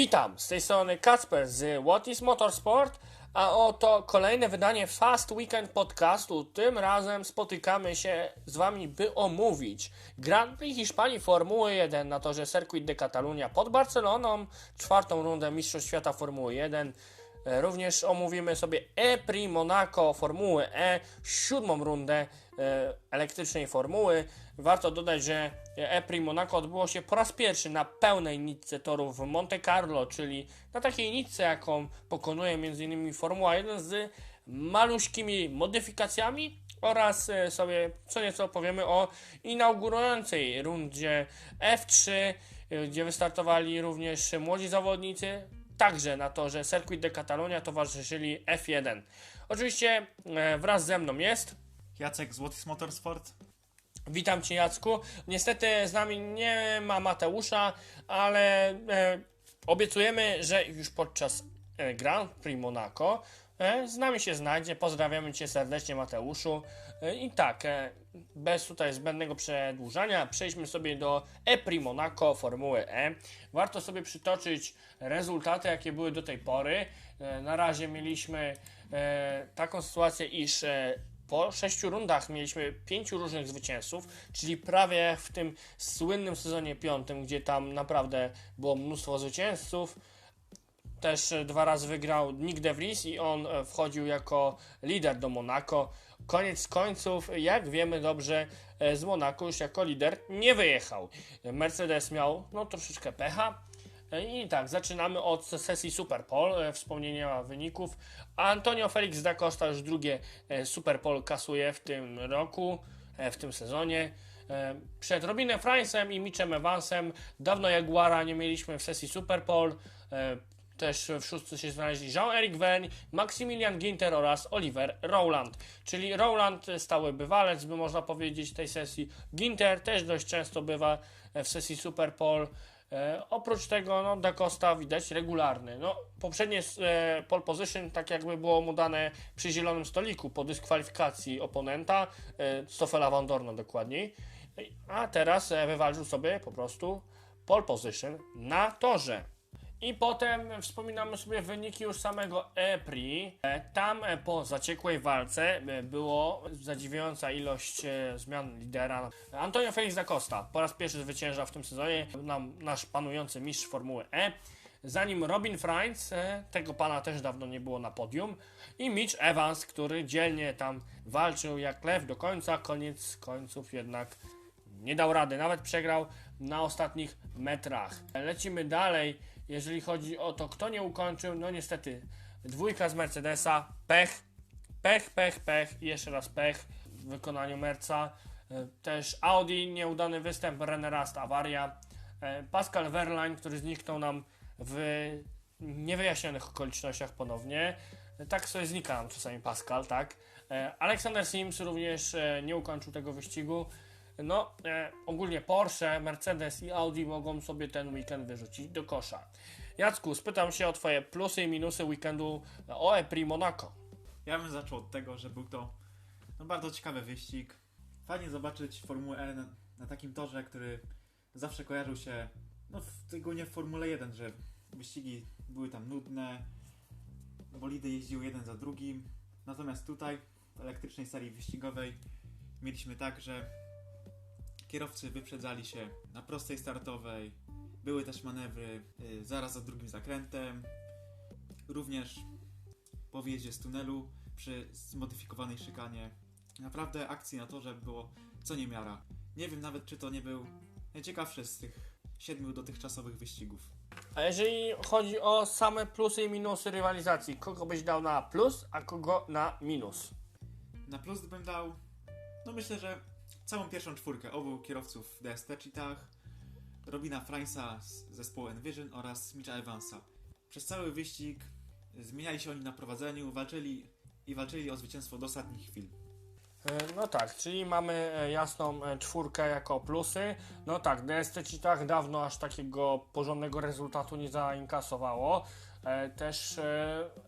Witam, z tej strony Kacper z What is Motorsport, a oto kolejne wydanie Fast Weekend podcastu. Tym razem spotykamy się z Wami, by omówić Grand Prix Hiszpanii Formuły 1 na torze Circuit de Catalunya pod Barceloną, czwartą rundę Mistrzostw Świata Formuły 1. E, Również omówimy sobie E-Prix Monaco Formuły E, siódmą rundę e, elektrycznej formuły. Warto dodać, że E-Prix Monaco odbyło się po raz pierwszy na pełnej nitce torów w Monte Carlo, czyli na takiej nitce, jaką pokonuje m.in. Formuła 1 z maluśkimi modyfikacjami oraz e, sobie co nieco opowiemy o inaugurującej rundzie F3, e, gdzie wystartowali również młodzi zawodnicy, Także na torze Circuit de Catalunya towarzyszyli F1. Oczywiście e, wraz ze mną jest. Jacek z What is Motorsport. Witam Cię Jacku. Niestety z nami nie ma Mateusza, ale e, obiecujemy, że już podczas e, Grand Prix Monaco e, z nami się znajdzie. Pozdrawiamy Cię serdecznie Mateuszu. E, I tak, e, bez tutaj zbędnego przedłużania, przejdźmy sobie do E-Prix Monaco Formuły E. Warto sobie przytoczyć rezultaty, jakie były do tej pory. E, na razie mieliśmy e, taką sytuację, iż e, po sześciu rundach mieliśmy pięciu różnych zwycięzców, czyli prawie w tym słynnym sezonie piątym, gdzie tam naprawdę było mnóstwo zwycięzców. Też dwa razy wygrał Nick De Vries i on e, wchodził jako lider do Monaco. Koniec końców, jak wiemy dobrze, e, z Monaco już jako lider nie wyjechał. Mercedes miał no, troszeczkę pecha. I tak, zaczynamy od sesji Super Pole, e, wspomnienia wyników. Antonio Felix da Costa już drugie e, Super Pole kasuje w tym roku, e, w tym sezonie. Przed Robinem Francem i Mitchem Evansem dawno Jaguara nie mieliśmy w sesji Super Pole. E, Też w szóstce się znaleźli Jean-Eric Verne, Maximilian Ginter oraz Oliver Rowland. Czyli Rowland stały bywalec, by można powiedzieć, tej sesji. Ginter też dość często bywa w sesji Super Pole. E, oprócz tego, no, Da Costa widać regularny. No, poprzednie e, pole position, tak jakby było mu dane przy zielonym stoliku po dyskwalifikacji oponenta, e, Stoffela Van Dorna dokładniej. E, A teraz e, wywalczył sobie po prostu pole position na torze. I potem wspominamy sobie wyniki już samego E-Prix. E, Tam e, po zaciekłej walce e, było zadziwiająca ilość zmian lidera. Antonio Felix da Costa po raz pierwszy zwycięża w tym sezonie, nam, nasz panujący mistrz Formuły E. Zanim Robin Franz, tego pana też dawno nie było na podium, i Mitch Evans, który dzielnie tam walczył jak lew do końca, koniec końców jednak nie dał rady, nawet przegrał na ostatnich metrach. Lecimy dalej, jeżeli chodzi o to, kto nie ukończył, no niestety dwójka z Mercedesa, pech, pech, pech, pech jeszcze raz pech w wykonaniu Merca. E, Też Audi, nieudany występ, René awaria. E, Pascal Wehrlein, który zniknął nam w niewyjaśnionych okolicznościach ponownie. E, Tak sobie znika nam czasami Pascal, tak. Alexander Sims również nie ukończył tego wyścigu. No, e, ogólnie Porsche, Mercedes i Audi mogą sobie ten weekend wyrzucić do kosza. Jacku, spytam się o Twoje plusy i minusy weekendu o E-Prix Monaco. Ja bym zaczął od tego, że był to no, bardzo ciekawy wyścig. Fajnie zobaczyć Formułę E na, na takim torze, który zawsze kojarzył się, no w, szczególnie w Formule 1, że wyścigi były tam nudne, bolidy jeździły jeden za drugim. Natomiast tutaj, w elektrycznej serii wyścigowej, mieliśmy tak, że kierowcy wyprzedzali się na prostej startowej, były też manewry y, zaraz za drugim zakrętem, również po z tunelu przy zmodyfikowanej szykanie. Naprawdę akcji na torze było co niemiara. Nie wiem nawet, czy to nie był najciekawszy z tych siedmiu dotychczasowych wyścigów. A jeżeli chodzi o same plusy i minusy rywalizacji, kogo byś dał na plus, a kogo na minus? Na plus bym dał, no myślę, że całą pierwszą czwórkę obu kierowców w DST Cheatach, Robina Franza z zespołu Envision oraz Mitcha Evansa. Przez cały wyścig zmieniali się oni na prowadzeniu, walczyli i walczyli o zwycięstwo do ostatnich chwil. E, No tak, czyli mamy e, jasną e, czwórkę jako plusy. No tak, DST Cheatach dawno aż takiego porządnego rezultatu nie zainkasowało. Też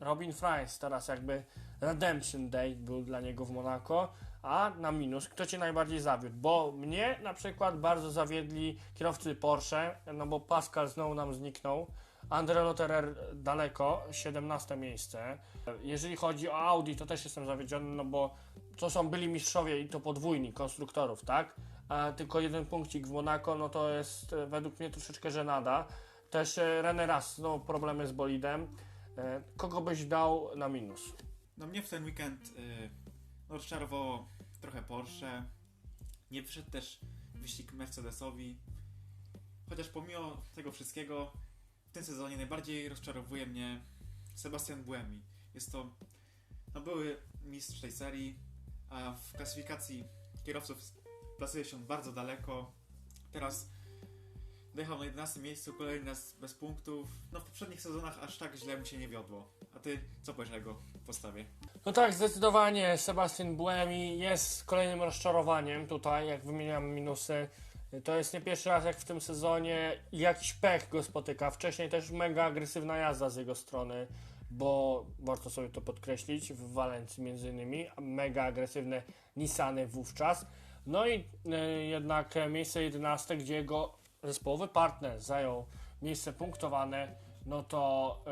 Robin Franz teraz jakby Redemption Day był dla niego w Monako. A na minus, kto Cię najbardziej zawiódł? Bo mnie na przykład bardzo zawiedli kierowcy Porsche, no bo Pascal znowu nam zniknął. André Lotterer daleko, 17 miejsce. Jeżeli chodzi o Audi, to też jestem zawiedziony, no bo to są byli mistrzowie i to podwójni konstruktorów, tak? A tylko jeden punkcik w Monaco, no to jest e, według mnie troszeczkę żenada. Też e, René Rast, no problemy z bolidem. E, Kogo byś dał na minus? No mnie w ten weekend rozczarowało trochę Porsche. Nie wyszedł też wyścig Mercedesowi. Chociaż pomimo tego wszystkiego, w tym sezonie najbardziej rozczarowuje mnie Sebastian Buemi. Jest to no, były mistrz tej serii, a w klasyfikacji kierowców plasuje się bardzo daleko. Teraz dojechał na 11 miejscu, kolejny raz bez punktów. No w poprzednich sezonach aż tak źle mu się nie wiodło. A ty co powiesz o jego postawie? No tak, zdecydowanie Sebastian Buemi jest kolejnym rozczarowaniem tutaj, jak wymieniam minusy. To jest nie pierwszy raz jak w tym sezonie jakiś pech go spotyka. Wcześniej też mega agresywna jazda z jego strony, bo warto sobie to podkreślić, w Walencji między innymi, mega agresywne Nissany wówczas. No i y, jednak e, miejsce 11, gdzie jego zespołowy partner zajął miejsce punktowane, no to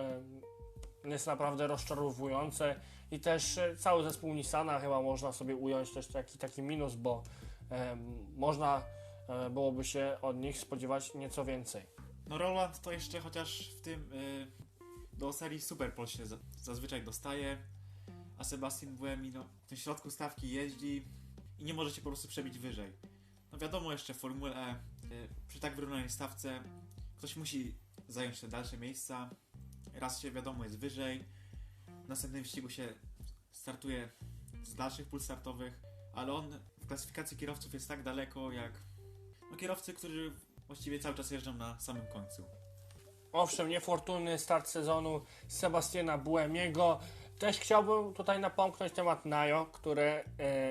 jest naprawdę rozczarowujące i też e, cały zespół Nissana chyba można sobie ująć też taki, taki minus, bo można e, byłoby się od nich spodziewać nieco więcej. No Roland to jeszcze chociaż w tym y, do serii Superpol się za, zazwyczaj dostaje, a Sebastian Buemi no, w tym środku stawki jeździ i nie może się po prostu przebić wyżej. No wiadomo jeszcze w Formule E, przy tak wyrównanej stawce ktoś musi zająć te dalsze miejsca. Raz się wiadomo jest wyżej, w następnym wyścigu się startuje z dalszych pól startowych, ale on w klasyfikacji kierowców jest tak daleko jak no, kierowcy, którzy właściwie cały czas jeżdżą na samym końcu. Owszem, niefortunny start sezonu Sebastiana Buemiego. Też chciałbym tutaj napomknąć temat Najo, który e,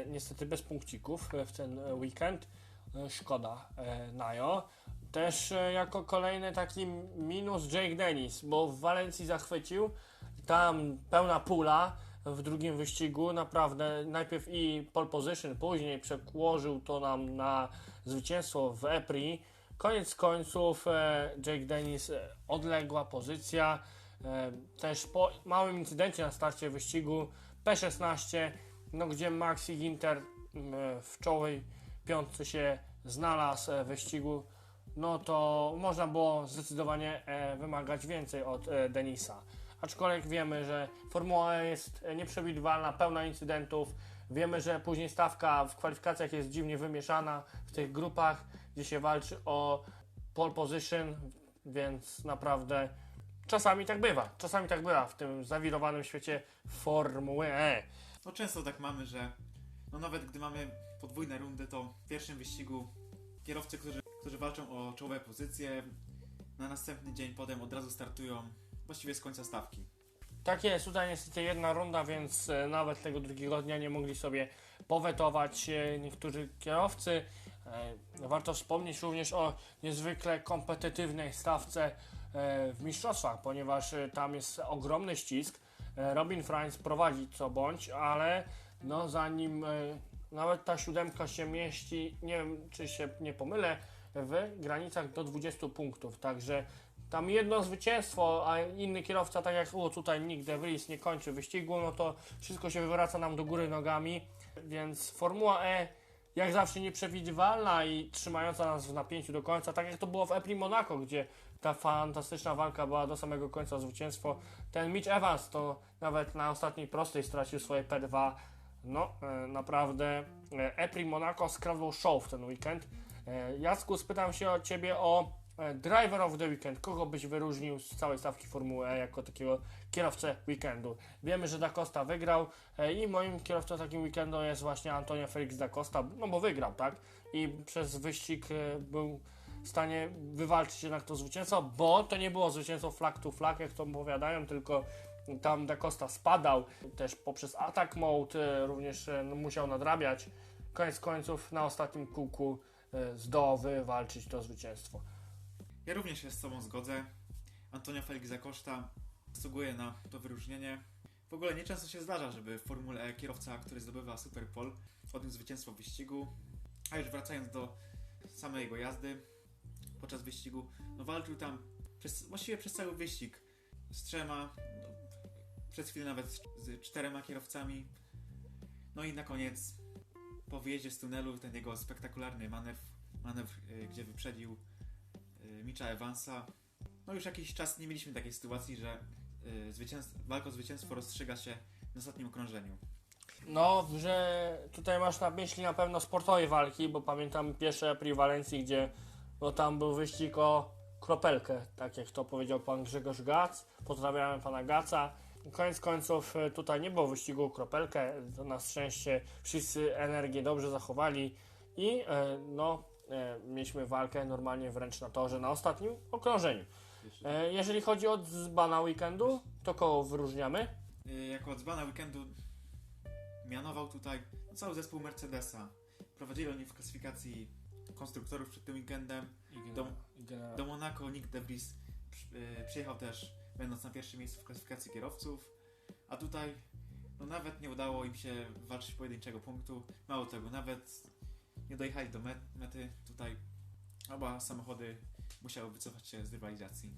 niestety bez punkcików e, w ten e, weekend. E, szkoda e, Najo. Też e, jako kolejny taki minus Jake Dennis, bo w Walencji zachwycił. Tam pełna pula w drugim wyścigu. Naprawdę najpierw i pole position, później przekłożył to nam na zwycięstwo w EPRI. Koniec końców Jake Dennis odległa pozycja. Też po małym incydencie na starcie wyścigu P16, no gdzie Maxi Ginter m, e, w czołowej piątce się znalazł e, w wyścigu, no to można było zdecydowanie e, wymagać więcej od e, Denisa. Aczkolwiek wiemy, że Formuła E jest e, nieprzewidywalna, pełna incydentów. Wiemy, że później stawka w kwalifikacjach jest dziwnie wymieszana w tych grupach, gdzie się walczy o pole position, więc naprawdę czasami tak bywa. Czasami tak bywa w tym zawirowanym świecie Formuły E. No często tak mamy, że no nawet gdy mamy podwójne rundy, to w pierwszym wyścigu kierowcy, którzy, którzy walczą o czołowe pozycje, na następny dzień potem od razu startują właściwie z końca stawki. Tak jest, tutaj niestety jedna runda, więc e, nawet tego drugiego dnia nie mogli sobie powetować e, niektórzy kierowcy. E, Warto wspomnieć również o niezwykle kompetytywnej stawce w mistrzostwach, ponieważ tam jest ogromny ścisk. Robin Franz prowadzi co bądź, ale no zanim nawet ta siódemka się mieści, nie wiem czy się nie pomylę, w granicach do 20 punktów, także tam jedno zwycięstwo, a inny kierowca, tak jak o, tutaj Nick De Vries nie kończy wyścigu, no to wszystko się wywraca nam do góry nogami, więc Formuła E jak zawsze nieprzewidywalna i trzymająca nas w napięciu do końca, tak jak to było w Epri Monaco, gdzie ta fantastyczna walka była do samego końca zwycięstwo. Ten Mitch Evans to nawet na ostatniej prostej stracił swoje P2. No, e, naprawdę e, Epri Monaco skradł show w ten weekend. E, Jacku, spytam się o Ciebie o Driver of the Weekend. Kogo byś wyróżnił z całej stawki Formuły E jako takiego kierowcę weekendu? Wiemy, że Da Costa wygrał i moim kierowcą takim weekendu jest właśnie Antonio Felix Da Costa, no bo wygrał, tak? I przez wyścig był w stanie wywalczyć jednak to zwycięstwo, bo to nie było zwycięstwo flag to flag, jak to opowiadają, tylko tam Da Costa spadał, też poprzez atak mode również e, no, musiał nadrabiać. Koniec końców na ostatnim kółku e, zdołał wywalczyć to zwycięstwo. Ja również się z Tobą zgodzę. Antonio Felix Zakoszta zasługuje na to wyróżnienie. W ogóle nieczęsto się zdarza, żeby w Formule E kierowca, który zdobywa Superpol, odniósł zwycięstwo w wyścigu. A już wracając do samej jego jazdy podczas wyścigu, no walczył tam przez, właściwie przez cały wyścig. Z trzema, no, przez chwilę nawet z, z czterema kierowcami. No i na koniec, po wyjeździe z tunelu, ten jego spektakularny manewr, manewr y, gdzie wyprzedził y, Mitcha Evansa. No już jakiś czas nie mieliśmy takiej sytuacji, że y, zwycięstw, walka o zwycięstwo rozstrzyga się na ostatnim okrążeniu. No, że tutaj masz na myśli na pewno sportowej walki, bo pamiętam pierwsze Pri Walencji, gdzie no tam był wyścig o kropelkę, tak jak to powiedział pan Grzegorz Gac. Pozdrawiamy pana Gaca. Koniec końców e, tutaj nie było wyścigu o kropelkę, to na szczęście wszyscy energię dobrze zachowali i e, no e, mieliśmy walkę normalnie wręcz na torze na ostatnim okrążeniu. Jeżeli chodzi o dzbana weekendu, to koło wyróżniamy. Jako dzbana weekendu mianował tutaj cały zespół Mercedesa. Prowadzili oni w klasyfikacji konstruktorów przed tym weekendem. Do- Do Monaco Nick De Vries przy- y, przyjechał też, będąc na pierwszym miejscu w klasyfikacji kierowców. A tutaj no nawet nie udało im się walczyć pojedynczego punktu. Mało tego, nawet nie dojechali do met- mety. Tutaj oba samochody musiały wycofać się z rywalizacji.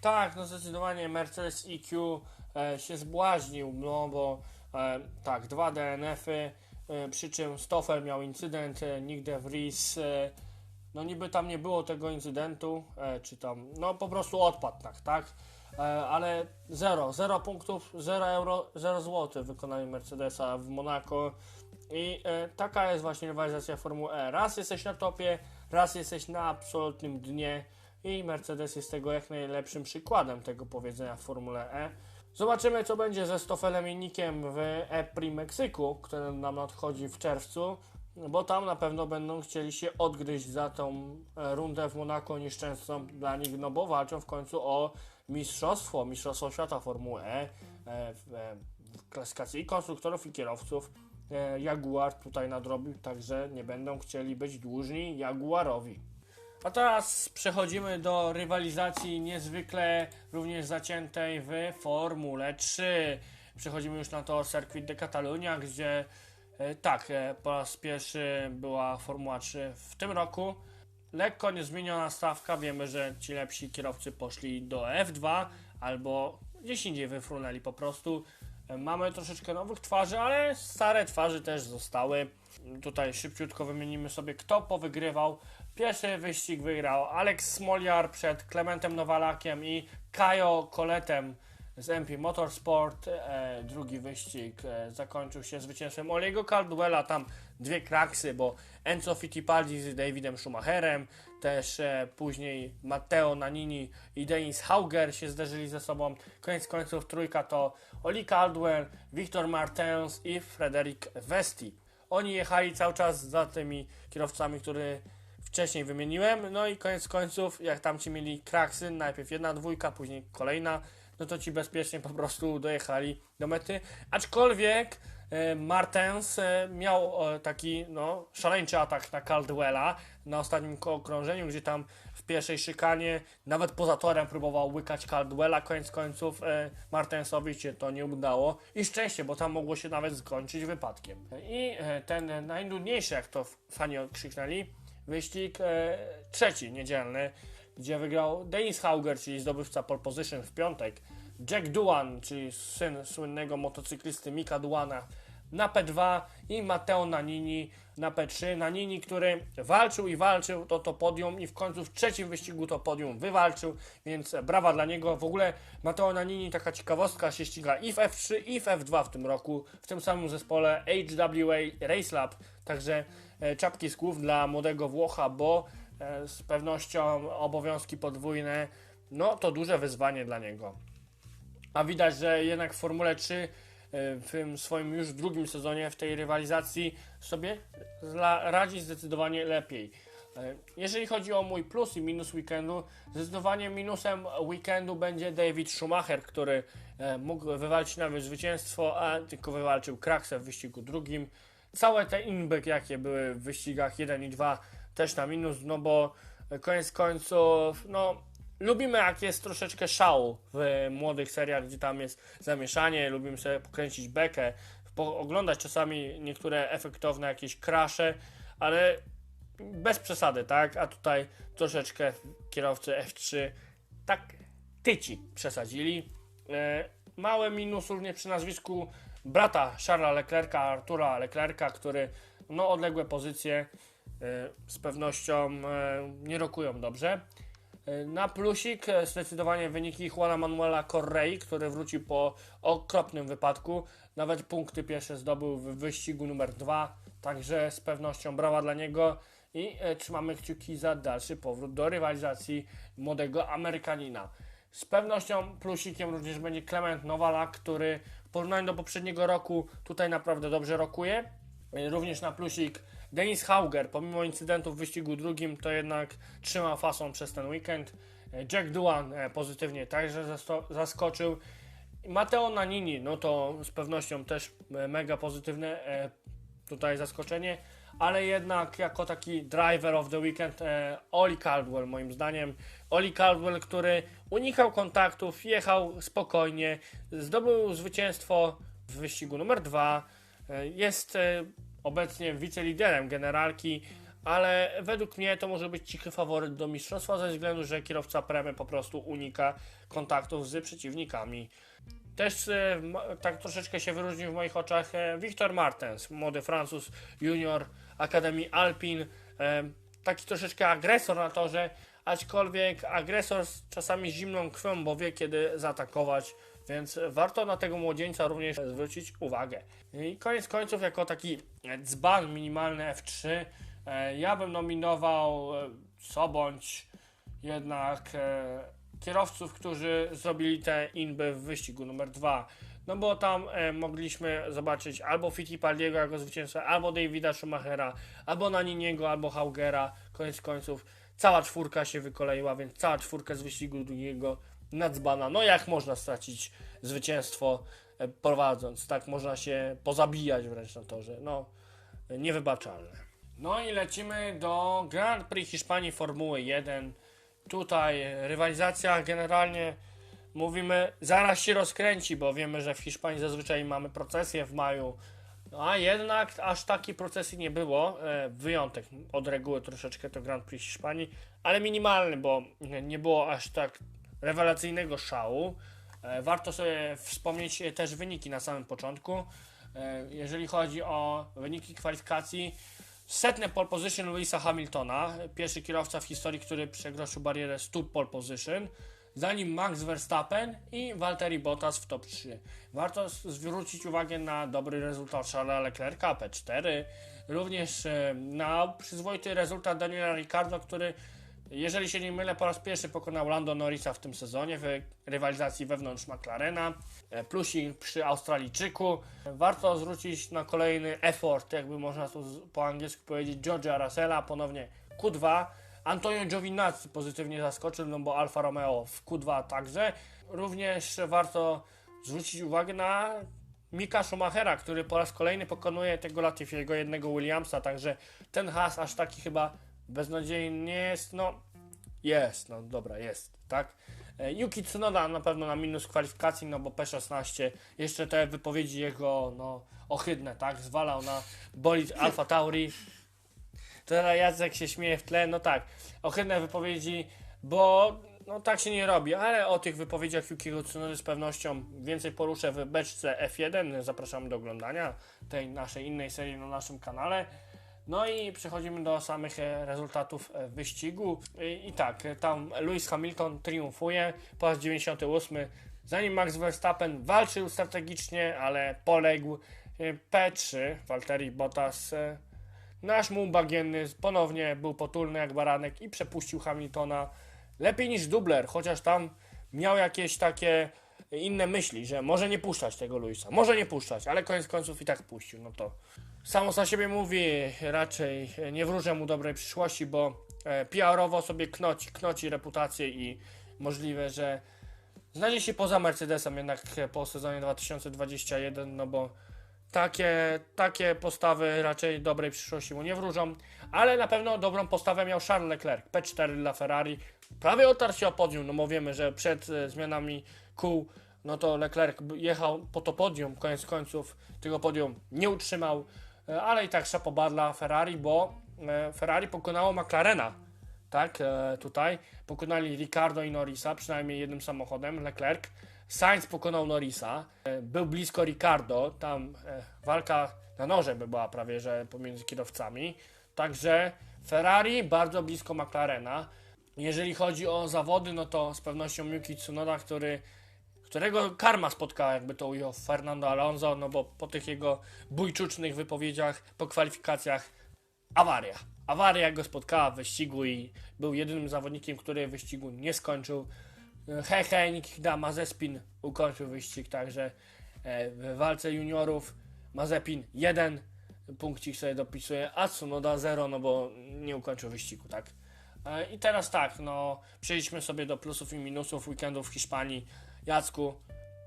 Tak, no zdecydowanie Mercedes EQ e, się zbłaźnił, no bo e, tak, dwa DNF-y, e, przy czym Stoffel miał incydent, Nick De Vries, no niby tam nie było tego incydentu, czy tam, no po prostu odpadł tak, tak, ale zero, zero punktów, zero euro, zero złotych w wykonaniu Mercedesa w Monako i e, taka jest właśnie rywalizacja Formuły E. Raz jesteś na topie, raz jesteś na absolutnym dnie, i Mercedes jest tego jak najlepszym przykładem tego powiedzenia w Formule E. Zobaczymy, co będzie ze Stoffelem i Nickiem w E-Prix Meksyku, który nam nadchodzi w czerwcu, bo tam na pewno będą chcieli się odgryźć za tą e, rundę w Monako nieszczęsną dla nich, no bo walczą w końcu o mistrzostwo, mistrzostwo świata Formuły E, e, w, e, w klasyfikacji i konstruktorów i kierowców. E, Jaguar tutaj nadrobił, także nie będą chcieli być dłużni Jaguarowi. A teraz przechodzimy do rywalizacji niezwykle również zaciętej w Formule 3. Przechodzimy już na to Circuit de Catalunya, gdzie tak, po raz pierwszy była Formuła 3 w tym roku. Lekko niezmieniona stawka, wiemy, że ci lepsi kierowcy poszli do F2 albo gdzieś indziej wyfrunęli po prostu. Mamy troszeczkę nowych twarzy, ale stare twarzy też zostały. Tutaj szybciutko wymienimy sobie, kto powygrywał. Pierwszy wyścig wygrał Alex Smoliar przed Klementem Nowalakiem i Kajo Koletem z MP Motorsport. E, drugi wyścig e, zakończył się zwycięstwem Oliego Caldwella. Tam dwie kraksy, bo Enzo Fittipaldi z Davidem Schumacherem, też e, później Matteo Nanini i Denis Hauger się zderzyli ze sobą. Koniec końców trójka to Oli Caldwell, Victor Martens i Frederic Vesti. Oni jechali cały czas za tymi kierowcami, który wcześniej wymieniłem. No i koniec końców, jak tam ci mieli kraksy, najpierw jedna dwójka, później kolejna, no to ci bezpiecznie po prostu dojechali do mety. Aczkolwiek e, Martens e, miał e, taki no, szaleńczy atak na Caldwella na ostatnim okrążeniu, gdzie tam w pierwszej szykanie nawet poza torem próbował łykać Caldwella. Koniec końców Martensowi się to nie udało i szczęście, bo tam mogło się nawet skończyć wypadkiem. I ten najnudniejszy, jak to fani okrzyknęli, wyścig trzeci, niedzielny, gdzie wygrał Denis Hauger, czyli zdobywca pole position w piątek, Jack Duan, czyli syn słynnego motocyklisty Mika Duana na P2 i Matteo Nanini na P3. Nanini, który walczył i walczył to to podium i w końcu w trzecim wyścigu to podium wywalczył, więc brawa dla niego. W ogóle Matteo Nanini, taka ciekawostka, się ściga i w F3 i w F2 w tym roku, w tym samym zespole HWA Race Lab, także e, czapki z głów dla młodego Włocha, bo z pewnością obowiązki podwójne, no to duże wyzwanie dla niego. A widać, że jednak w Formule 3 e, w tym swoim już drugim sezonie w tej rywalizacji sobie radzi zdecydowanie lepiej. E, Jeżeli chodzi o mój plus i minus weekendu, zdecydowanie minusem weekendu będzie David Schumacher, który e, mógł wywalczyć nawet zwycięstwo, a tylko wywalczył kraksę w wyścigu drugim. Całe te inbyk, jakie były w wyścigach 1 i 2, też na minus, no bo koniec końców, no lubimy jak jest troszeczkę szału w młodych seriach, gdzie tam jest zamieszanie, lubimy sobie pokręcić bekę, oglądać czasami niektóre efektowne jakieś krasze, ale bez przesady, tak? A tutaj troszeczkę kierowcy F3 tak tyci przesadzili. E, Mały minus również przy nazwisku brata Charlesa Leclerca, Artura Leclerca, który no odległe pozycje z pewnością e, nie rokują dobrze. E, Na plusik zdecydowanie wyniki Juana Manuela Correi, który wrócił po okropnym wypadku. Nawet punkty pierwsze zdobył w wyścigu numer dwa, także z pewnością brawa dla niego i trzymamy kciuki za dalszy powrót do rywalizacji młodego Amerykanina. Z pewnością plusikiem również będzie Clement Nowala, który w porównaniu do poprzedniego roku tutaj naprawdę dobrze rokuje. Również na plusik Denis Hauger, pomimo incydentów w wyścigu drugim, to jednak trzyma fasą przez ten weekend. Jack Duan e, pozytywnie także zaskoczył. Mateo Nanini, no to z pewnością też e, mega pozytywne e, tutaj zaskoczenie, ale jednak jako taki driver of the weekend Oli Caldwell moim zdaniem. Oli Caldwell, który unikał kontaktów, jechał spokojnie, zdobył zwycięstwo w wyścigu numer dwa, jest obecnie wiceliderem generalki, ale według mnie to może być cichy faworyt do mistrzostwa ze względu, że kierowca Premy po prostu unika kontaktów z przeciwnikami. Też e, tak troszeczkę się wyróżnił w moich oczach e, Victor Martens, młody Francuz junior Akademii Alpin. E, taki troszeczkę agresor na torze, aczkolwiek agresor z czasami zimną krwią, bo wie kiedy zaatakować, więc warto na tego młodzieńca również zwrócić uwagę. I koniec końców, jako taki e, dzban minimalny F3, e, ja bym nominował e, co bądź jednak e, kierowców, którzy zrobili te inby w wyścigu numer dwa. No bo tam e, mogliśmy zobaczyć albo Fittipaldiego jako zwycięzcę, albo Davida Schumachera, albo Naniniego, albo Haugera. Koniec końców cała czwórka się wykoleiła, więc cała czwórka z wyścigu drugiego nadzbana. No jak można stracić zwycięstwo e, prowadząc, tak można się pozabijać wręcz na torze. No, niewybaczalne. No i lecimy do Grand Prix Hiszpanii Formuły 1. Tutaj rywalizacja generalnie mówimy zaraz się rozkręci, bo wiemy, że w Hiszpanii zazwyczaj mamy procesję w maju. No, a jednak aż takiej procesji nie było. E, wyjątek od reguły troszeczkę to Grand Prix Hiszpanii, ale minimalny, bo nie było aż tak rewelacyjnego szału. E, warto sobie wspomnieć e, też wyniki na samym początku. E, jeżeli chodzi o wyniki kwalifikacji, Setne pole position Louisa Hamiltona, pierwszy kierowca w historii, który przekroczył barierę 100 pole position, za nim Max Verstappen i Valtteri Bottas w top 3. Warto zwrócić uwagę na dobry rezultat Charlesa Leclerca P4, również na przyzwoity rezultat Daniela Ricciardo, który jeżeli się nie mylę, po raz pierwszy pokonał Lando Norrisa w tym sezonie w rywalizacji wewnątrz McLarena. E, Plusik przy Australijczyku. Warto zwrócić na kolejny effort, jakby można tu po angielsku powiedzieć, George'a Russella, ponownie Q2. Antonio Giovinazzi pozytywnie zaskoczył, no bo Alfa Romeo w Q2 także. Również warto zwrócić uwagę na Mika Schumachera, który po raz kolejny pokonuje tego Latifiego, jednego Williamsa, także ten has aż taki chyba beznadziejny nie jest, no jest, no dobra, jest, tak? E, Yuki Tsunoda na pewno na minus kwalifikacji, no bo P16, jeszcze te wypowiedzi jego, no, ohydne, tak? Zwalał na bolid Alfa Tauri. Teraz Jacek się śmieje w tle, no tak, ohydne wypowiedzi, bo no tak się nie robi, ale o tych wypowiedziach Yukiego Tsunody z pewnością więcej poruszę w beczce F1, zapraszamy do oglądania tej naszej innej serii na naszym kanale. No i przechodzimy do samych e, rezultatów e, wyścigu. I, tak, e, tam Lewis Hamilton triumfuje po raz 98. Zanim Max Verstappen walczył strategicznie, ale poległ. E, P3 Valtteri Bottas Nasz muł bagienny ponownie był potulny jak baranek i przepuścił Hamiltona lepiej niż dubler, chociaż tam miał jakieś takie inne myśli, że może nie puszczać tego Luisa, może nie puszczać, ale koniec końców i tak puścił, no to samo za siebie mówi, raczej nie wróżę mu dobrej przyszłości, bo e, PR-owo sobie knoci, knoci reputację i możliwe, że znajdzie się poza Mercedesem jednak e, po sezonie 2021, no bo takie, takie postawy raczej dobrej przyszłości mu nie wróżą, ale na pewno dobrą postawę miał Charles Leclerc, P4 dla Ferrari. Prawie otarł się o podium, no bo wiemy, że przed e, zmianami kół, no to Leclerc jechał po to podium, koniec końców tego podium nie utrzymał, e, ale i tak szapoba dla Ferrari, bo e, Ferrari pokonało McLarena tak, e, tutaj. Pokonali Ricardo i Norrisa, przynajmniej jednym samochodem, Leclerc. Sainz pokonał Norrisa, e, był blisko Ricardo, tam e, walka na noże by była prawie, że pomiędzy kierowcami. Także Ferrari bardzo blisko McLarena. Jeżeli chodzi o zawody, no to z pewnością Yuki Tsunoda, który, którego karma spotkała, jakby to ujął Fernando Alonso, no bo po tych jego bójczucznych wypowiedziach po kwalifikacjach awaria. Awaria go spotkała w wyścigu i był jedynym zawodnikiem, który wyścigu nie skończył. Hehe, Nikita Mazepin ukończył wyścig, także e, w walce juniorów Mazepin jeden punkcik sobie dopisuje, a Tsunoda 0, no bo nie ukończył wyścigu, tak. E, I teraz tak, no przejdźmy sobie do plusów i minusów weekendu w Hiszpanii. Jacku,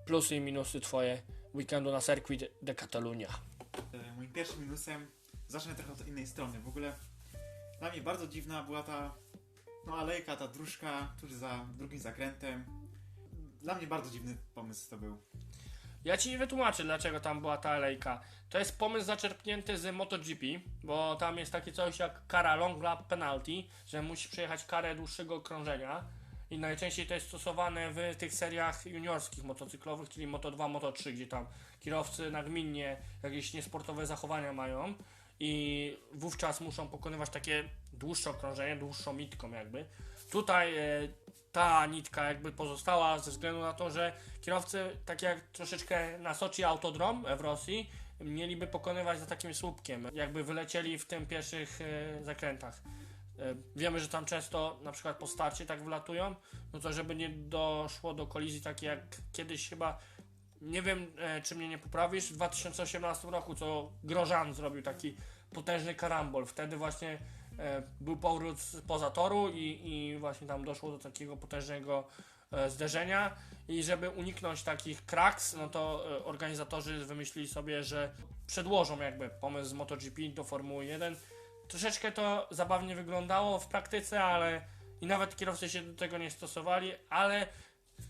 plusy i minusy twoje weekendu na Circuit de Catalunya. E, Moim pierwszym minusem, zacznę trochę od innej strony. W ogóle dla mnie bardzo dziwna była ta no, alejka, ta dróżka tuż za drugim zakrętem. Dla mnie bardzo dziwny pomysł to był. Ja ci wytłumaczę, dlaczego tam była ta alejka. To jest pomysł zaczerpnięty z MotoGP, bo tam jest takie coś jak kara long lap penalty, że musisz przejechać karę dłuższego okrążenia. I najczęściej to jest stosowane w tych seriach juniorskich motocyklowych, czyli Moto 2, Moto 3, gdzie tam kierowcy nagminnie jakieś niesportowe zachowania mają i wówczas muszą pokonywać takie dłuższe okrążenie, dłuższą mitką jakby. Tutaj e, ta nitka jakby pozostała ze względu na to, że kierowcy, tak jak troszeczkę na Sochi Autodrom w Rosji, mieliby pokonywać za takim słupkiem, jakby wylecieli w tym pierwszych e, zakrętach. E, wiemy, że tam często na przykład po starcie tak wylatują, no to żeby nie doszło do kolizji takiej jak kiedyś chyba, nie wiem e, czy mnie nie poprawisz, w 2018 roku, co Grożan zrobił taki potężny karambol. Wtedy właśnie e, był powrót poza toru i, i właśnie tam doszło do takiego potężnego zderzenia i żeby uniknąć takich kraks, no to organizatorzy wymyślili sobie, że przedłożą jakby pomysł z MotoGP do Formuły 1. Troszeczkę to zabawnie wyglądało w praktyce, ale i nawet kierowcy się do tego nie stosowali, ale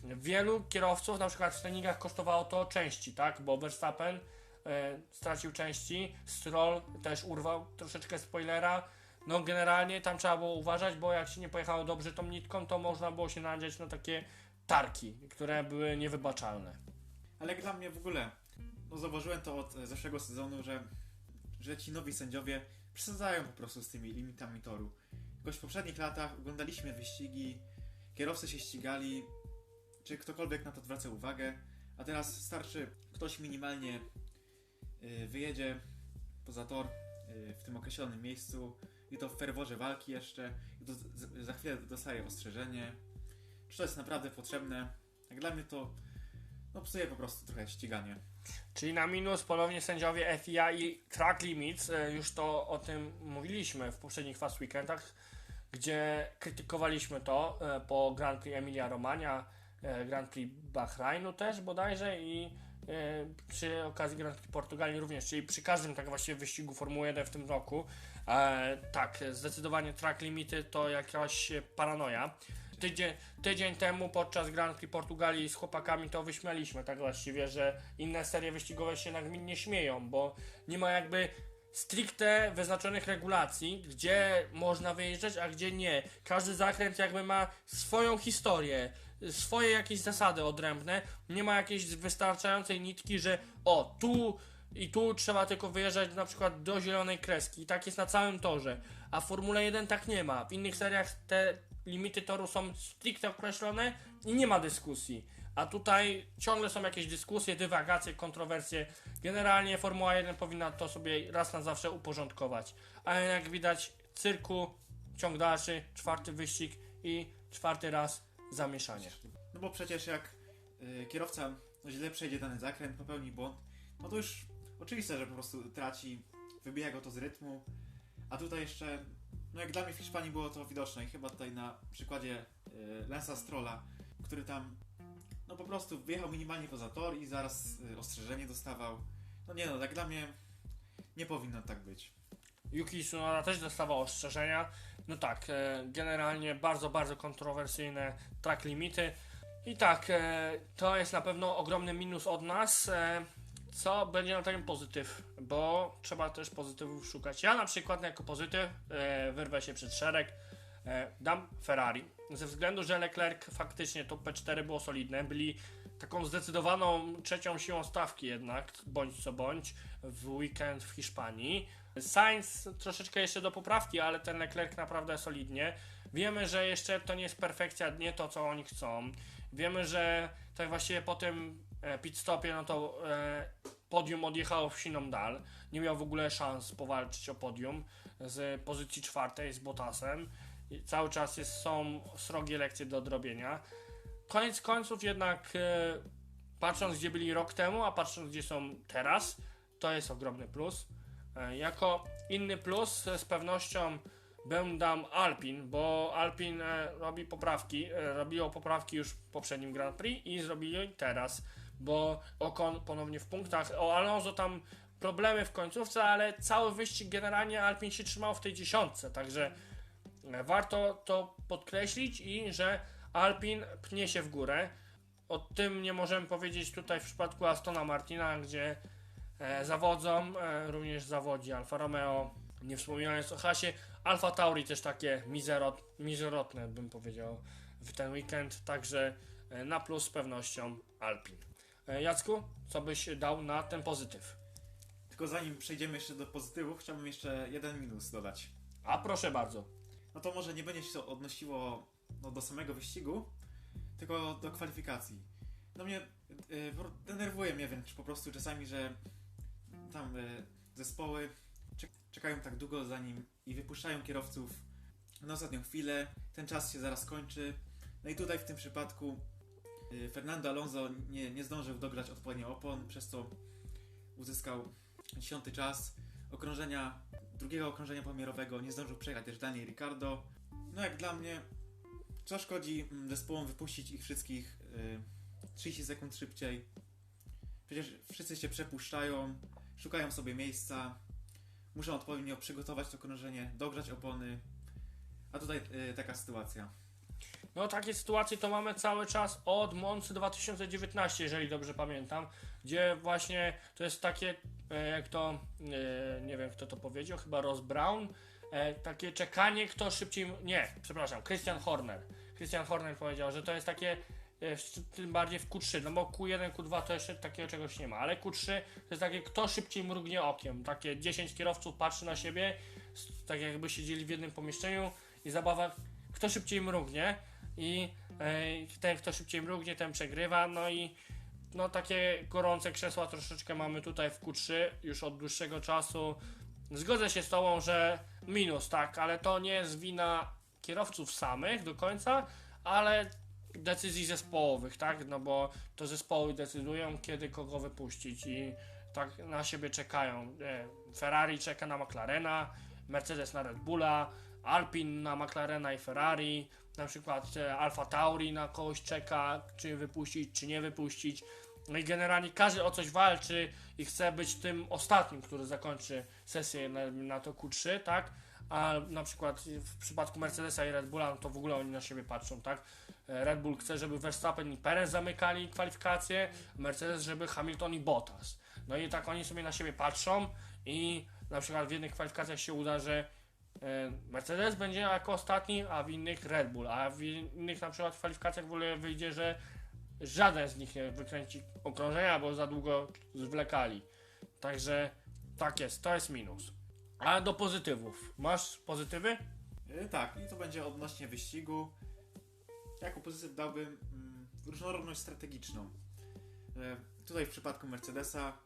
wielu kierowców na przykład w treningach kosztowało to części, tak? Bo Verstappen e, stracił części, Stroll też urwał troszeczkę spoilera. No generalnie tam trzeba było uważać, bo jak się nie pojechało dobrze tą nitką, to można było się nadzieć na takie tarki, które były niewybaczalne. Ale dla mnie w ogóle, no zauważyłem to od zeszłego sezonu, że, że ci nowi sędziowie przesadzają po prostu z tymi limitami toru. Jakoś w poprzednich latach oglądaliśmy wyścigi, kierowcy się ścigali, czy ktokolwiek na to zwraca uwagę, a teraz starczy ktoś minimalnie y, wyjedzie poza tor y, w tym określonym miejscu i to w ferworze walki jeszcze i to za chwilę dostaje ostrzeżenie. Czy to jest naprawdę potrzebne? Jak dla mnie to no psuje po prostu trochę ściganie. Czyli na minus ponownie sędziowie FIA i track limits, e, już to o tym mówiliśmy w poprzednich Fast Weekendach, gdzie krytykowaliśmy to e, po Grand Prix Emilia Romagna, e, Grand Prix Bahrainu też bodajże i przy okazji Grand Prix Portugalii również, czyli przy każdym tak właściwie wyścigu Formuły 1 w tym roku. Tak, zdecydowanie track limity to jakaś paranoja. Tydzień, tydzień temu podczas Grand Prix Portugalii z chłopakami to wyśmialiśmy tak właściwie, że inne serie wyścigowe się nagminnie śmieją, bo nie ma jakby stricte wyznaczonych regulacji, gdzie można wyjeżdżać, a gdzie nie. Każdy zakręt jakby ma swoją historię, swoje jakieś zasady odrębne. Nie ma jakiejś wystarczającej nitki, że o, tu i tu trzeba tylko wyjeżdżać na przykład do zielonej kreski. I tak jest na całym torze. A w Formule 1 tak nie ma. W innych seriach te limity toru są stricte określone i nie ma dyskusji. A tutaj ciągle są jakieś dyskusje, dywagacje, kontrowersje. Generalnie Formuła 1 powinna to sobie raz na zawsze uporządkować. Ale jak widać, cyrku, ciąg dalszy, czwarty wyścig i czwarty raz zamieszanie. No bo przecież jak y, kierowca źle przejdzie dany zakręt, popełni błąd, no to już oczywiste, że po prostu traci, wybija go to z rytmu. A tutaj jeszcze, no jak dla mnie w Hiszpanii było to widoczne i chyba tutaj na przykładzie y, Lensa Strolla, który tam no po prostu wyjechał minimalnie poza tor i zaraz y, ostrzeżenie dostawał. No nie no, jak dla mnie nie powinno tak być. Yuki Tsunoda też dostawał ostrzeżenia. No tak, e, generalnie bardzo, bardzo kontrowersyjne track limity. I tak, e, to jest na pewno ogromny minus od nas, e, co będzie na takim pozytyw, bo trzeba też pozytywów szukać. Ja na przykład jako pozytyw e, wyrwę się przed szereg, e, dam Ferrari. Ze względu, że Leclerc faktycznie to P4 było solidne, byli taką zdecydowaną trzecią siłą stawki jednak, bądź co bądź, w weekend w Hiszpanii. Sainz troszeczkę jeszcze do poprawki, ale ten Leclerc naprawdę solidnie. Wiemy, że jeszcze to nie jest perfekcja, nie to co oni chcą. Wiemy, że tak właściwie po tym pit stopie, no to e, podium odjechało w siną dal. Nie miał w ogóle szans powalczyć o podium z pozycji czwartej z Bottasem. I Cały czas jest, są srogie lekcje do odrobienia. Koniec końców jednak e, patrząc gdzie byli rok temu, a patrząc gdzie są teraz, to jest ogromny plus. E, Jako inny plus e, z pewnością dam Alpin, bo Alpin e, robi poprawki, e, robiło poprawki już w poprzednim Grand Prix i zrobili teraz, bo Ocon ponownie w punktach, o Alonso tam problemy w końcówce, ale cały wyścig generalnie Alpin się trzymał w tej dziesiątce, także e, warto to podkreślić i że Alpin pnie się w górę. O tym nie możemy powiedzieć tutaj w przypadku Astona Martina, gdzie e, zawodzą, e, również zawodzi Alfa Romeo, nie wspominając o Hasie. Alfa Tauri też takie mizerot, mizerotne, bym powiedział, w ten weekend, także na plus z pewnością Alpin. E, Jacku, co byś dał na ten pozytyw? Tylko zanim przejdziemy jeszcze do pozytywów, chciałbym jeszcze jeden minus dodać. A proszę bardzo. No to może nie będzie się to odnosiło no, do samego wyścigu, tylko do kwalifikacji. No mnie y, po- denerwuje mnie wręcz po prostu czasami, że tam y, zespoły czek- czekają tak długo zanim i wypuszczają kierowców na ostatnią chwilę. Ten czas się zaraz kończy. No i tutaj w tym przypadku Fernando Alonso nie, nie zdążył dograć odpowiednio opon, przez co uzyskał dziesiąty czas okrążenia drugiego okrążenia pomiarowego nie zdążył przejechać też Daniel Ricardo. No jak dla mnie, co szkodzi mm, zespołom wypuścić ich wszystkich y, 30 sekund szybciej. Przecież wszyscy się przepuszczają, szukają sobie miejsca, muszą odpowiednio przygotować to okrążenie, dogrzać opony. A tutaj y, taka sytuacja. No takie sytuacje to mamy cały czas od Moncy 2019, jeżeli dobrze pamiętam, gdzie właśnie to jest takie, e, jak to, e, nie wiem kto to powiedział, chyba Ross Brown, e, takie czekanie, kto szybciej, nie, przepraszam, Christian Horner. Christian Horner powiedział, że to jest takie, tym bardziej w Q3, no bo Q1, Q2 to jeszcze takiego czegoś nie ma, ale Q3 to jest takie, kto szybciej mrugnie okiem, takie 10 kierowców patrzy na siebie, tak jakby siedzieli w jednym pomieszczeniu i zabawa, kto szybciej mrugnie, i e, ten, kto szybciej mrugnie, ten przegrywa. No i no takie gorące krzesła troszeczkę mamy tutaj w Q3 już od dłuższego czasu. Zgodzę się z Tobą, że minus, tak, ale to nie jest wina kierowców samych do końca, ale decyzji zespołowych, tak, no bo to zespoły decydują, kiedy kogo wypuścić i tak na siebie czekają. E, Ferrari czeka na McLarena, Mercedes na Red Bulla, Alpin na McLarena i Ferrari, na przykład e, Alfa Tauri na kogoś czeka, czy wypuścić, czy nie wypuścić. No i generalnie każdy o coś walczy i chce być tym ostatnim, który zakończy sesję na, na to Q3, tak? A na przykład w przypadku Mercedesa i Red Bulla, no to w ogóle oni na siebie patrzą, tak? E, Red Bull chce, żeby Verstappen i Perez zamykali kwalifikacje, Mercedes, żeby Hamilton i Bottas. No i tak oni sobie na siebie patrzą i na przykład w jednych kwalifikacjach się uda, że Mercedes będzie jako ostatni, a w innych Red Bull, a w innych na przykład kwalifikacjach w ogóle wyjdzie, że żaden z nich nie wykręci okrążenia, bo za długo zwlekali. Także tak jest, to jest minus. A do pozytywów. Masz pozytywy? Y, tak, i to będzie odnośnie wyścigu. Jako pozytyw dałbym mm, różnorodność strategiczną. Y, tutaj w przypadku Mercedesa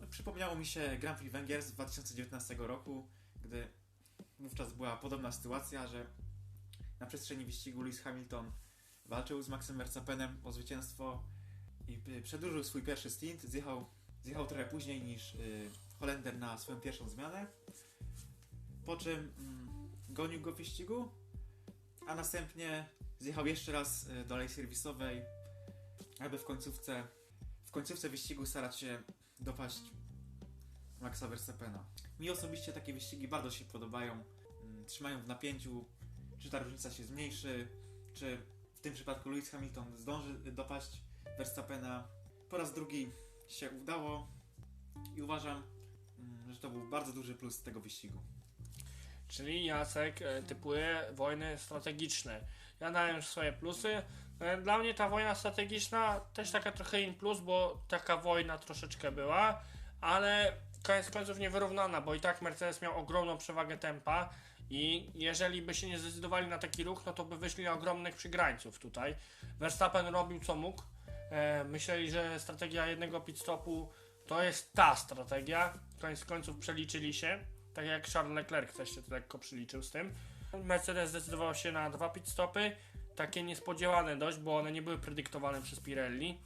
no, przypomniało mi się Grand Prix Węgier z 2019 roku, gdy wówczas była podobna sytuacja, że na przestrzeni wyścigu Lewis Hamilton walczył z Maxem Verstappenem o zwycięstwo i y, przedłużył swój pierwszy stint, zjechał, zjechał trochę później niż y, Holender na swoją pierwszą zmianę, po czym mm, gonił go w wyścigu, a następnie zjechał jeszcze raz y, do alei serwisowej, aby w końcówce, w końcówce wyścigu starać się dopaść Maxa Verstappena. Mi osobiście takie wyścigi bardzo się podobają, mm, trzymają w napięciu, czy ta różnica się zmniejszy, czy w tym przypadku Lewis Hamilton zdąży dopaść Verstappena. Po raz drugi się udało i uważam, mm, że to był bardzo duży plus tego wyścigu. Czyli Jacek e, typuje wojny strategiczne. Ja dałem już swoje plusy. E, Dla mnie ta wojna strategiczna też taka trochę in plus, bo taka wojna troszeczkę była, ale koniec końców niewyrównana, bo i tak Mercedes miał ogromną przewagę tempa i jeżeli by się nie zdecydowali na taki ruch, no to by wyszli na ogromnych przygrańców tutaj. Verstappen robił co mógł. E, myśleli, że strategia jednego pit stopu to jest ta strategia. Koniec końców przeliczyli się. Tak jak Charles Leclerc też się lekko przeliczył z tym. Mercedes zdecydował się na dwa pit stopy. Takie niespodziewane dość, bo one nie były predyktowane przez Pirelli.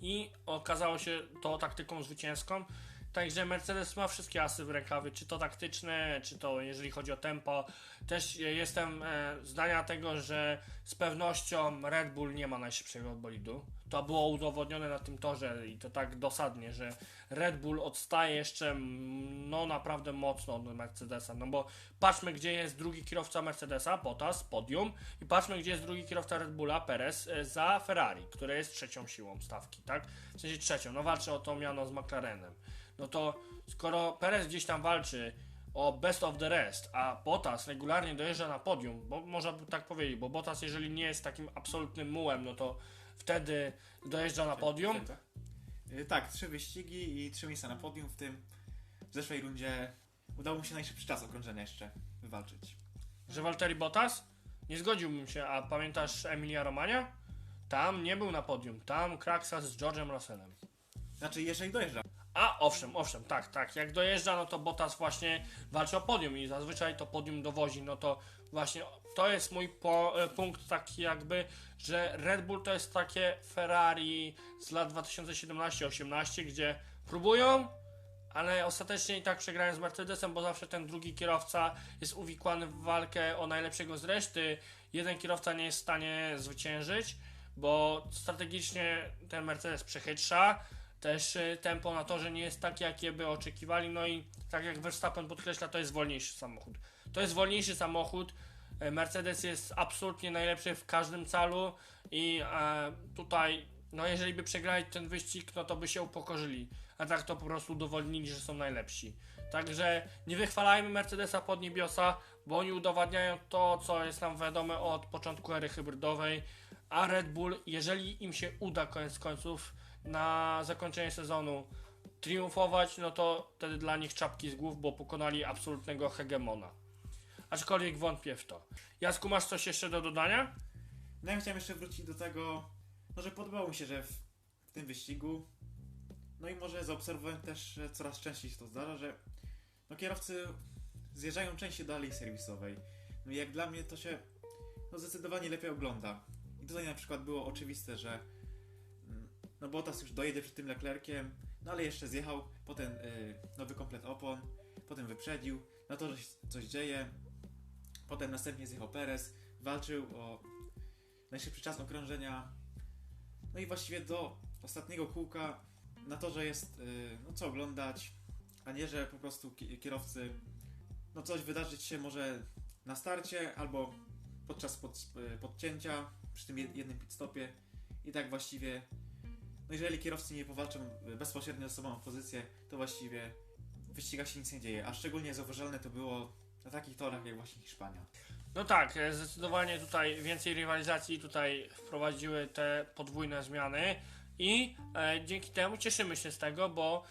I okazało się to taktyką zwycięską. Także Mercedes ma wszystkie asy w rękawie, czy to taktyczne, czy to jeżeli chodzi o tempo. Też jestem e, zdania tego, że z pewnością Red Bull nie ma najszybszego bolidu. To było udowodnione na tym torze i to tak dosadnie, że Red Bull odstaje jeszcze no naprawdę mocno od Mercedesa. No bo patrzmy, gdzie jest drugi kierowca Mercedesa, Bottas, podium, i patrzmy, gdzie jest drugi kierowca Red Bulla, Perez, e, za Ferrari, które jest trzecią siłą stawki, tak? W sensie trzecią, no walczy o to miano z McLarenem. No to skoro Perez gdzieś tam walczy o best of the rest, a Bottas regularnie dojeżdża na podium, bo można by tak powiedzieć, bo Bottas jeżeli nie jest takim absolutnym mułem, no to wtedy dojeżdża na podium. Y, Tak, trzy wyścigi i trzy miejsca na podium, w tym w zeszłej rundzie udało mu się najszybszy czas okrążenia jeszcze wywalczyć. Że Walteri Bottas? Nie zgodziłbym się, a pamiętasz Emilia Romania? Tam nie był na podium, tam Kraksa z George'em Russellem. Znaczy, jeżeli dojeżdża. A, owszem, owszem, tak, tak. Jak dojeżdża, no to Bottas właśnie walczy o podium i zazwyczaj to podium dowozi, no to właśnie to jest mój po, e, punkt taki jakby, że Red Bull to jest takie Ferrari z lat 2017-18, gdzie próbują, ale ostatecznie i tak przegrają z Mercedesem, bo zawsze ten drugi kierowca jest uwikłany w walkę o najlepszego z reszty. Jeden kierowca nie jest w stanie zwyciężyć, bo strategicznie ten Mercedes przechytrza. Też y, tempo na torze nie jest takie, jakie by oczekiwali. No i tak jak Verstappen podkreśla, to jest wolniejszy samochód. To jest wolniejszy samochód. E, Mercedes jest absolutnie najlepszy w każdym calu i e, tutaj, no jeżeli by przegrali ten wyścig, no to by się upokorzyli. A tak to po prostu udowodnili, że są najlepsi. Także nie wychwalajmy Mercedesa pod niebiosa, bo oni udowadniają to, co jest nam wiadome od początku ery hybrydowej. A Red Bull, jeżeli im się uda koniec końców na zakończenie sezonu triumfować, no to wtedy dla nich czapki z głów, bo pokonali absolutnego hegemona. Aczkolwiek wątpię w to. Jasku, masz coś jeszcze do dodania? No ja chciałem jeszcze wrócić do tego, no że podobało mi się, że w, w tym wyścigu, no i może zaobserwowałem też, że coraz częściej się to zdarza, że no kierowcy zjeżdżają częściej do alei serwisowej. No i jak dla mnie to się no zdecydowanie lepiej ogląda. I tutaj na przykład było oczywiste, że no Bottas już dojedzie przed tym Leclerciem, no ale jeszcze zjechał, potem y, nowy komplet opon, potem wyprzedził, na to, że coś dzieje, potem następnie zjechał Perez, walczył o najszybszy czas okrążenia. No i właściwie do ostatniego kółka na to, że jest yy, no co oglądać, a nie, że po prostu ki- kierowcy no coś wydarzyć się może na starcie albo podczas pod, y, podcięcia przy tym jed- jednym pit stopie i tak właściwie no jeżeli kierowcy nie powalczą y, bezpośrednio ze sobą o pozycję, to właściwie w wyścigach się nic nie dzieje, a szczególnie zauważalne to było na takich torach jak właśnie Hiszpania. No tak, e, zdecydowanie tutaj więcej rywalizacji tutaj wprowadziły te podwójne zmiany i e, dzięki temu cieszymy się z tego, bo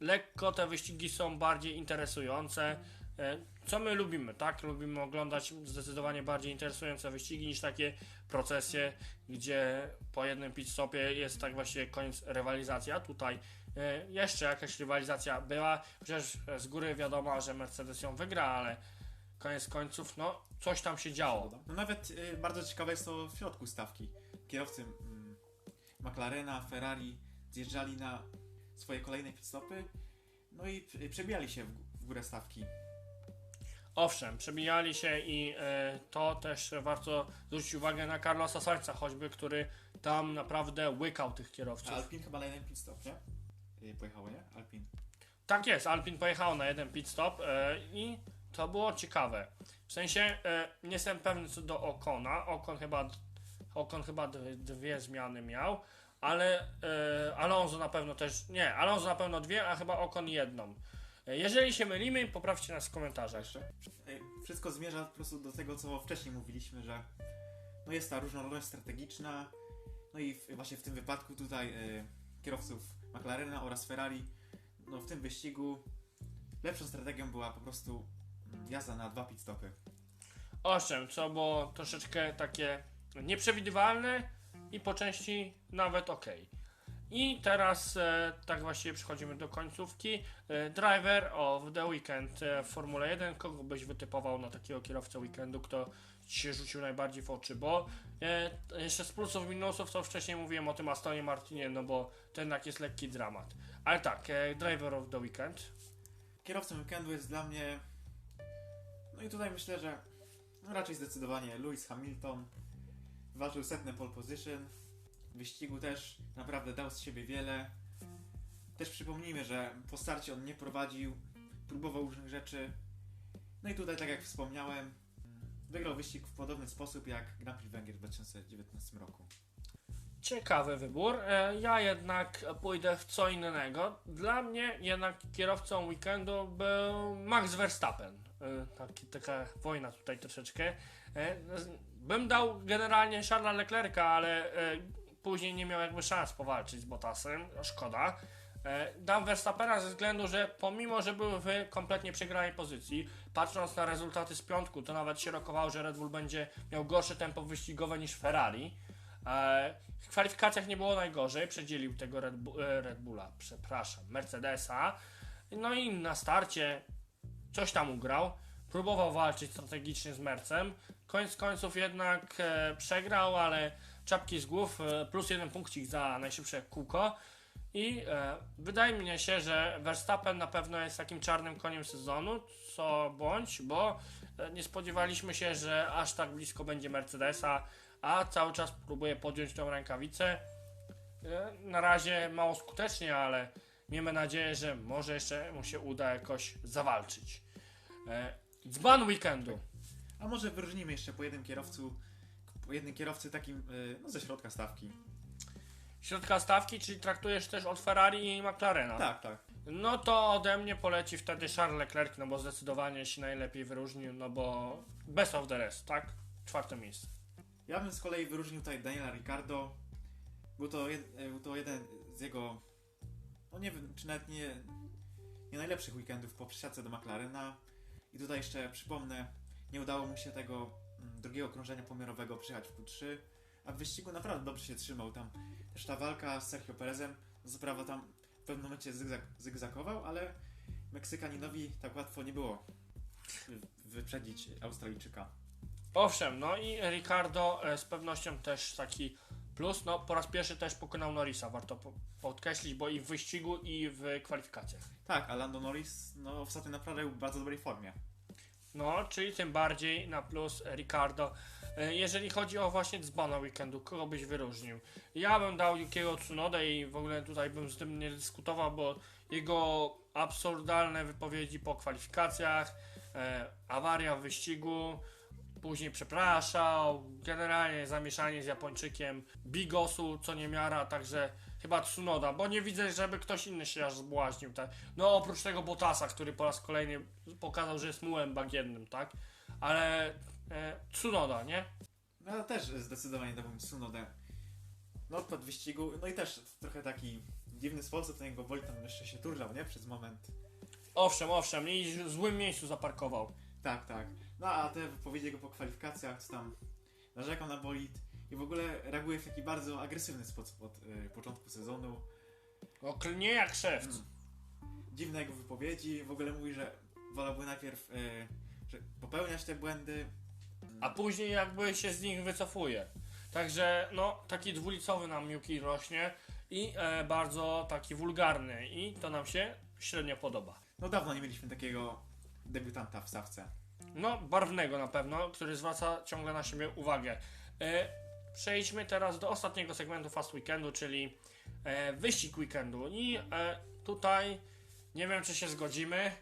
lekko te wyścigi są bardziej interesujące. E, co my lubimy, tak? Lubimy oglądać zdecydowanie bardziej interesujące wyścigi niż takie procesje, gdzie po jednym pit stopie jest tak właściwie koniec rywalizacji, a tutaj e, jeszcze jakaś rywalizacja była, chociaż z góry wiadomo, że Mercedes ją wygra, ale koniec końców, no coś tam się działo. No nawet y, bardzo ciekawe jest to w środku stawki. Kierowcy mm, McLarena, Ferrari zjeżdżali na swoje kolejne pit stopy, no i y, przebijali się w, w górę stawki. Owszem, przebijali się i e, to też warto zwrócić uwagę na Carlosa Sainza choćby, który tam naprawdę łykał tych A kierowców. Alpin chyba na jeden pit stop, nie? Y, Pojechało, nie? Alpin. Tak jest, Alpin pojechał na jeden pit stop e, i to było ciekawe. W sensie e, nie jestem pewny co do Okona. Okon chyba, Okon chyba dwie zmiany miał, ale e, Alonso na pewno też. Nie, Alonso na pewno dwie, a chyba Okon jedną. E, Jeżeli się mylimy, poprawcie nas w komentarzach. Wszystko zmierza po prostu do tego, co wcześniej mówiliśmy, że no jest ta różnorodność strategiczna. No i w, właśnie w tym wypadku tutaj e, kierowców McLarena oraz Ferrari, no w tym wyścigu lepszą strategią była po prostu mm, jazda na dwa pit stopy. Owszem, co było troszeczkę takie nieprzewidywalne i po części nawet ok. I teraz e, tak właściwie przechodzimy do końcówki. E, driver of the weekend e, w Formule 1. Kogo byś wytypował na takiego kierowcę weekendu, kto ci się rzucił najbardziej w oczy? Bo e, jeszcze z plusów minusów, to wcześniej mówiłem o tym Astonie Martinie, no bo to jednak jest lekki dramat. Ale tak, e, driver of the weekend. Kierowcą weekendu jest dla mnie. No i tutaj myślę, że raczej zdecydowanie Lewis Hamilton. Walczył setne pole position. Wyścigu też naprawdę dał z siebie wiele. Też przypomnijmy, że po starcie on nie prowadził, próbował różnych rzeczy. No i tutaj, tak jak wspomniałem, wygrał wyścig w podobny sposób jak Grand Prix Węgier w 2019 roku. Ciekawy wybór. E, Ja jednak pójdę w co innego. Dla mnie jednak kierowcą weekendu był Max Verstappen. E, Taki, taka wojna tutaj troszeczkę. E, Bym dał generalnie Charlesa Leclerca, ale później nie miał jakby szans powalczyć z Bottasem. Szkoda. E, Dam Verstappena ze względu, że pomimo, że był w kompletnie przegranej pozycji, patrząc na rezultaty z piątku, to nawet się rokowało, że Red Bull będzie miał gorsze tempo wyścigowe niż Ferrari. E, W kwalifikacjach nie było najgorzej, przedzielił tego Red, Bu- e, Red Bulla, przepraszam, Mercedesa. No i na starcie coś tam ugrał, próbował walczyć strategicznie z Mercem. Koniec końców jednak przegrał, ale czapki z głów, e, plus jeden punkcik za najszybsze kółko. I e, wydaje mi się, że Verstappen na pewno jest takim czarnym koniem sezonu, co bądź, bo e, nie spodziewaliśmy się, że aż tak blisko będzie Mercedesa, a cały czas próbuje podjąć tą rękawicę. E, Na razie mało skutecznie, ale miejmy nadzieję, że może jeszcze mu się uda jakoś zawalczyć. E, Dzban weekendu. A może wyróżnimy jeszcze po jednym kierowcu, jednym kierowcy takim y, no, ze środka stawki. Środka stawki, czyli traktujesz też od Ferrari i McLarena. Tak, tak. No to ode mnie poleci wtedy Charles Leclerc, no bo zdecydowanie się najlepiej wyróżnił, no bo best of the rest, tak? Czwarte miejsce. Ja bym z kolei wyróżnił tutaj Daniela Ricardo. Był to, jed, e, był to jeden z jego, no nie wiem, czy nawet nie, nie najlepszych weekendów po przesiadce do McLarena. I tutaj jeszcze przypomnę, nie udało mu się tego drugiego krążenia pomiarowego przyjechać w Q3, a w wyścigu naprawdę dobrze się trzymał. Tam też ta walka z Sergio Perezem, no co prawda tam w pewnym momencie zygzak, zygzakował, ale Meksykaninowi tak łatwo nie było wy- wyprzedzić Australijczyka. Owszem, no i Ricardo e, z pewnością też taki plus, no po raz pierwszy też pokonał Norrisa, warto po- podkreślić, bo i w wyścigu i w kwalifikacjach. Tak, a Lando Norris no, ostatnio naprawdę był w bardzo dobrej formie. No, czyli tym bardziej na plus Ricardo. E, Jeżeli chodzi o właśnie dzbana weekendu, kogo byś wyróżnił? Ja bym dał Yukiego Tsunodę i w ogóle tutaj bym z tym nie dyskutował, bo jego absurdalne wypowiedzi po kwalifikacjach, e, awaria w wyścigu, później przepraszał, generalnie zamieszanie z Japończykiem, bigosu co nie miara, także chyba Tsunoda, bo nie widzę, żeby ktoś inny się aż zbłaźnił. Tak? No oprócz tego Botasa, który po raz kolejny pokazał, że jest mułem bagiennym, tak? Ale e, Tsunoda, nie? No ale też zdecydowanie dałbym Tsunodę. No pod wyścigu, no i też trochę taki dziwny sposób ten jego bolid tam jeszcze się turlał, nie? Przez moment. Owszem, owszem, i w złym miejscu zaparkował. Tak, tak. No a te wypowiedzi jego po kwalifikacjach, co tam narzekał na bolid i w ogóle reaguje w taki bardzo agresywny sposób od y, początku sezonu. No klnie jak szewc. Mm. Dziwne jego wypowiedzi, w ogóle mówi, że wolałby najpierw y, że popełniać te błędy. A później jakby się z nich wycofuje. Także no, taki dwulicowy nam Yuki rośnie i e, bardzo taki wulgarny i to nam się średnio podoba. No dawno nie mieliśmy takiego debiutanta w stawce. No, barwnego na pewno, który zwraca ciągle na siebie uwagę. E, przejdźmy teraz do ostatniego segmentu Fast Weekendu, czyli e, wyścig weekendu. I e, tutaj nie wiem, czy się zgodzimy.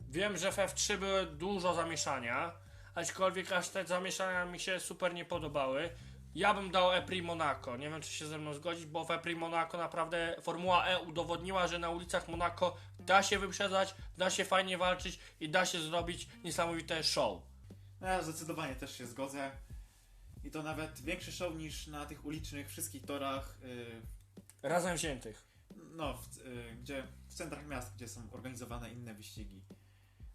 Wiem, że w F3 były dużo zamieszania, aczkolwiek aż te zamieszania mi się super nie podobały. Ja bym dał EPRI Monaco. Nie wiem, czy się ze mną zgodzić, bo w EPRI Monaco naprawdę Formuła E udowodniła, że na ulicach Monaco da się wyprzedzać, da się fajnie walczyć i da się zrobić niesamowite show. No ja zdecydowanie też się zgodzę. I to nawet większy show niż na tych ulicznych wszystkich torach, yy, Razem wziętych. no, w, yy, gdzie, w centrach miast, gdzie są organizowane inne wyścigi.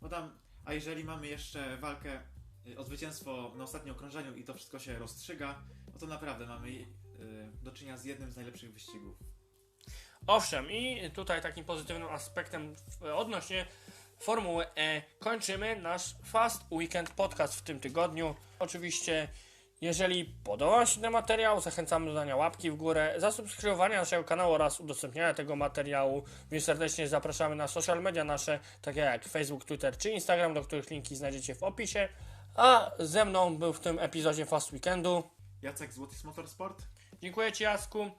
Bo tam, a jeżeli mamy jeszcze walkę yy, o zwycięstwo na ostatnim okrążeniu i to wszystko się rozstrzyga, no to naprawdę mamy yy, do czynienia z jednym z najlepszych wyścigów. Owszem, i tutaj takim pozytywnym aspektem odnośnie Formuły E kończymy nasz Fast Weekend Podcast w tym tygodniu. Oczywiście, jeżeli podobał się ten materiał, zachęcamy do dania łapki w górę, zasubskrybowania naszego kanału oraz udostępniania tego materiału. Więc serdecznie zapraszamy na social media nasze, takie jak Facebook, Twitter czy Instagram, do których linki znajdziecie w opisie. A ze mną był w tym epizodzie Fast Weekendu Jacek z Łotis Motorsport. Dziękuję Ci, Jacku.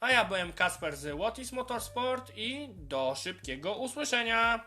A ja byłem Kasper z What is Motorsport i do szybkiego usłyszenia.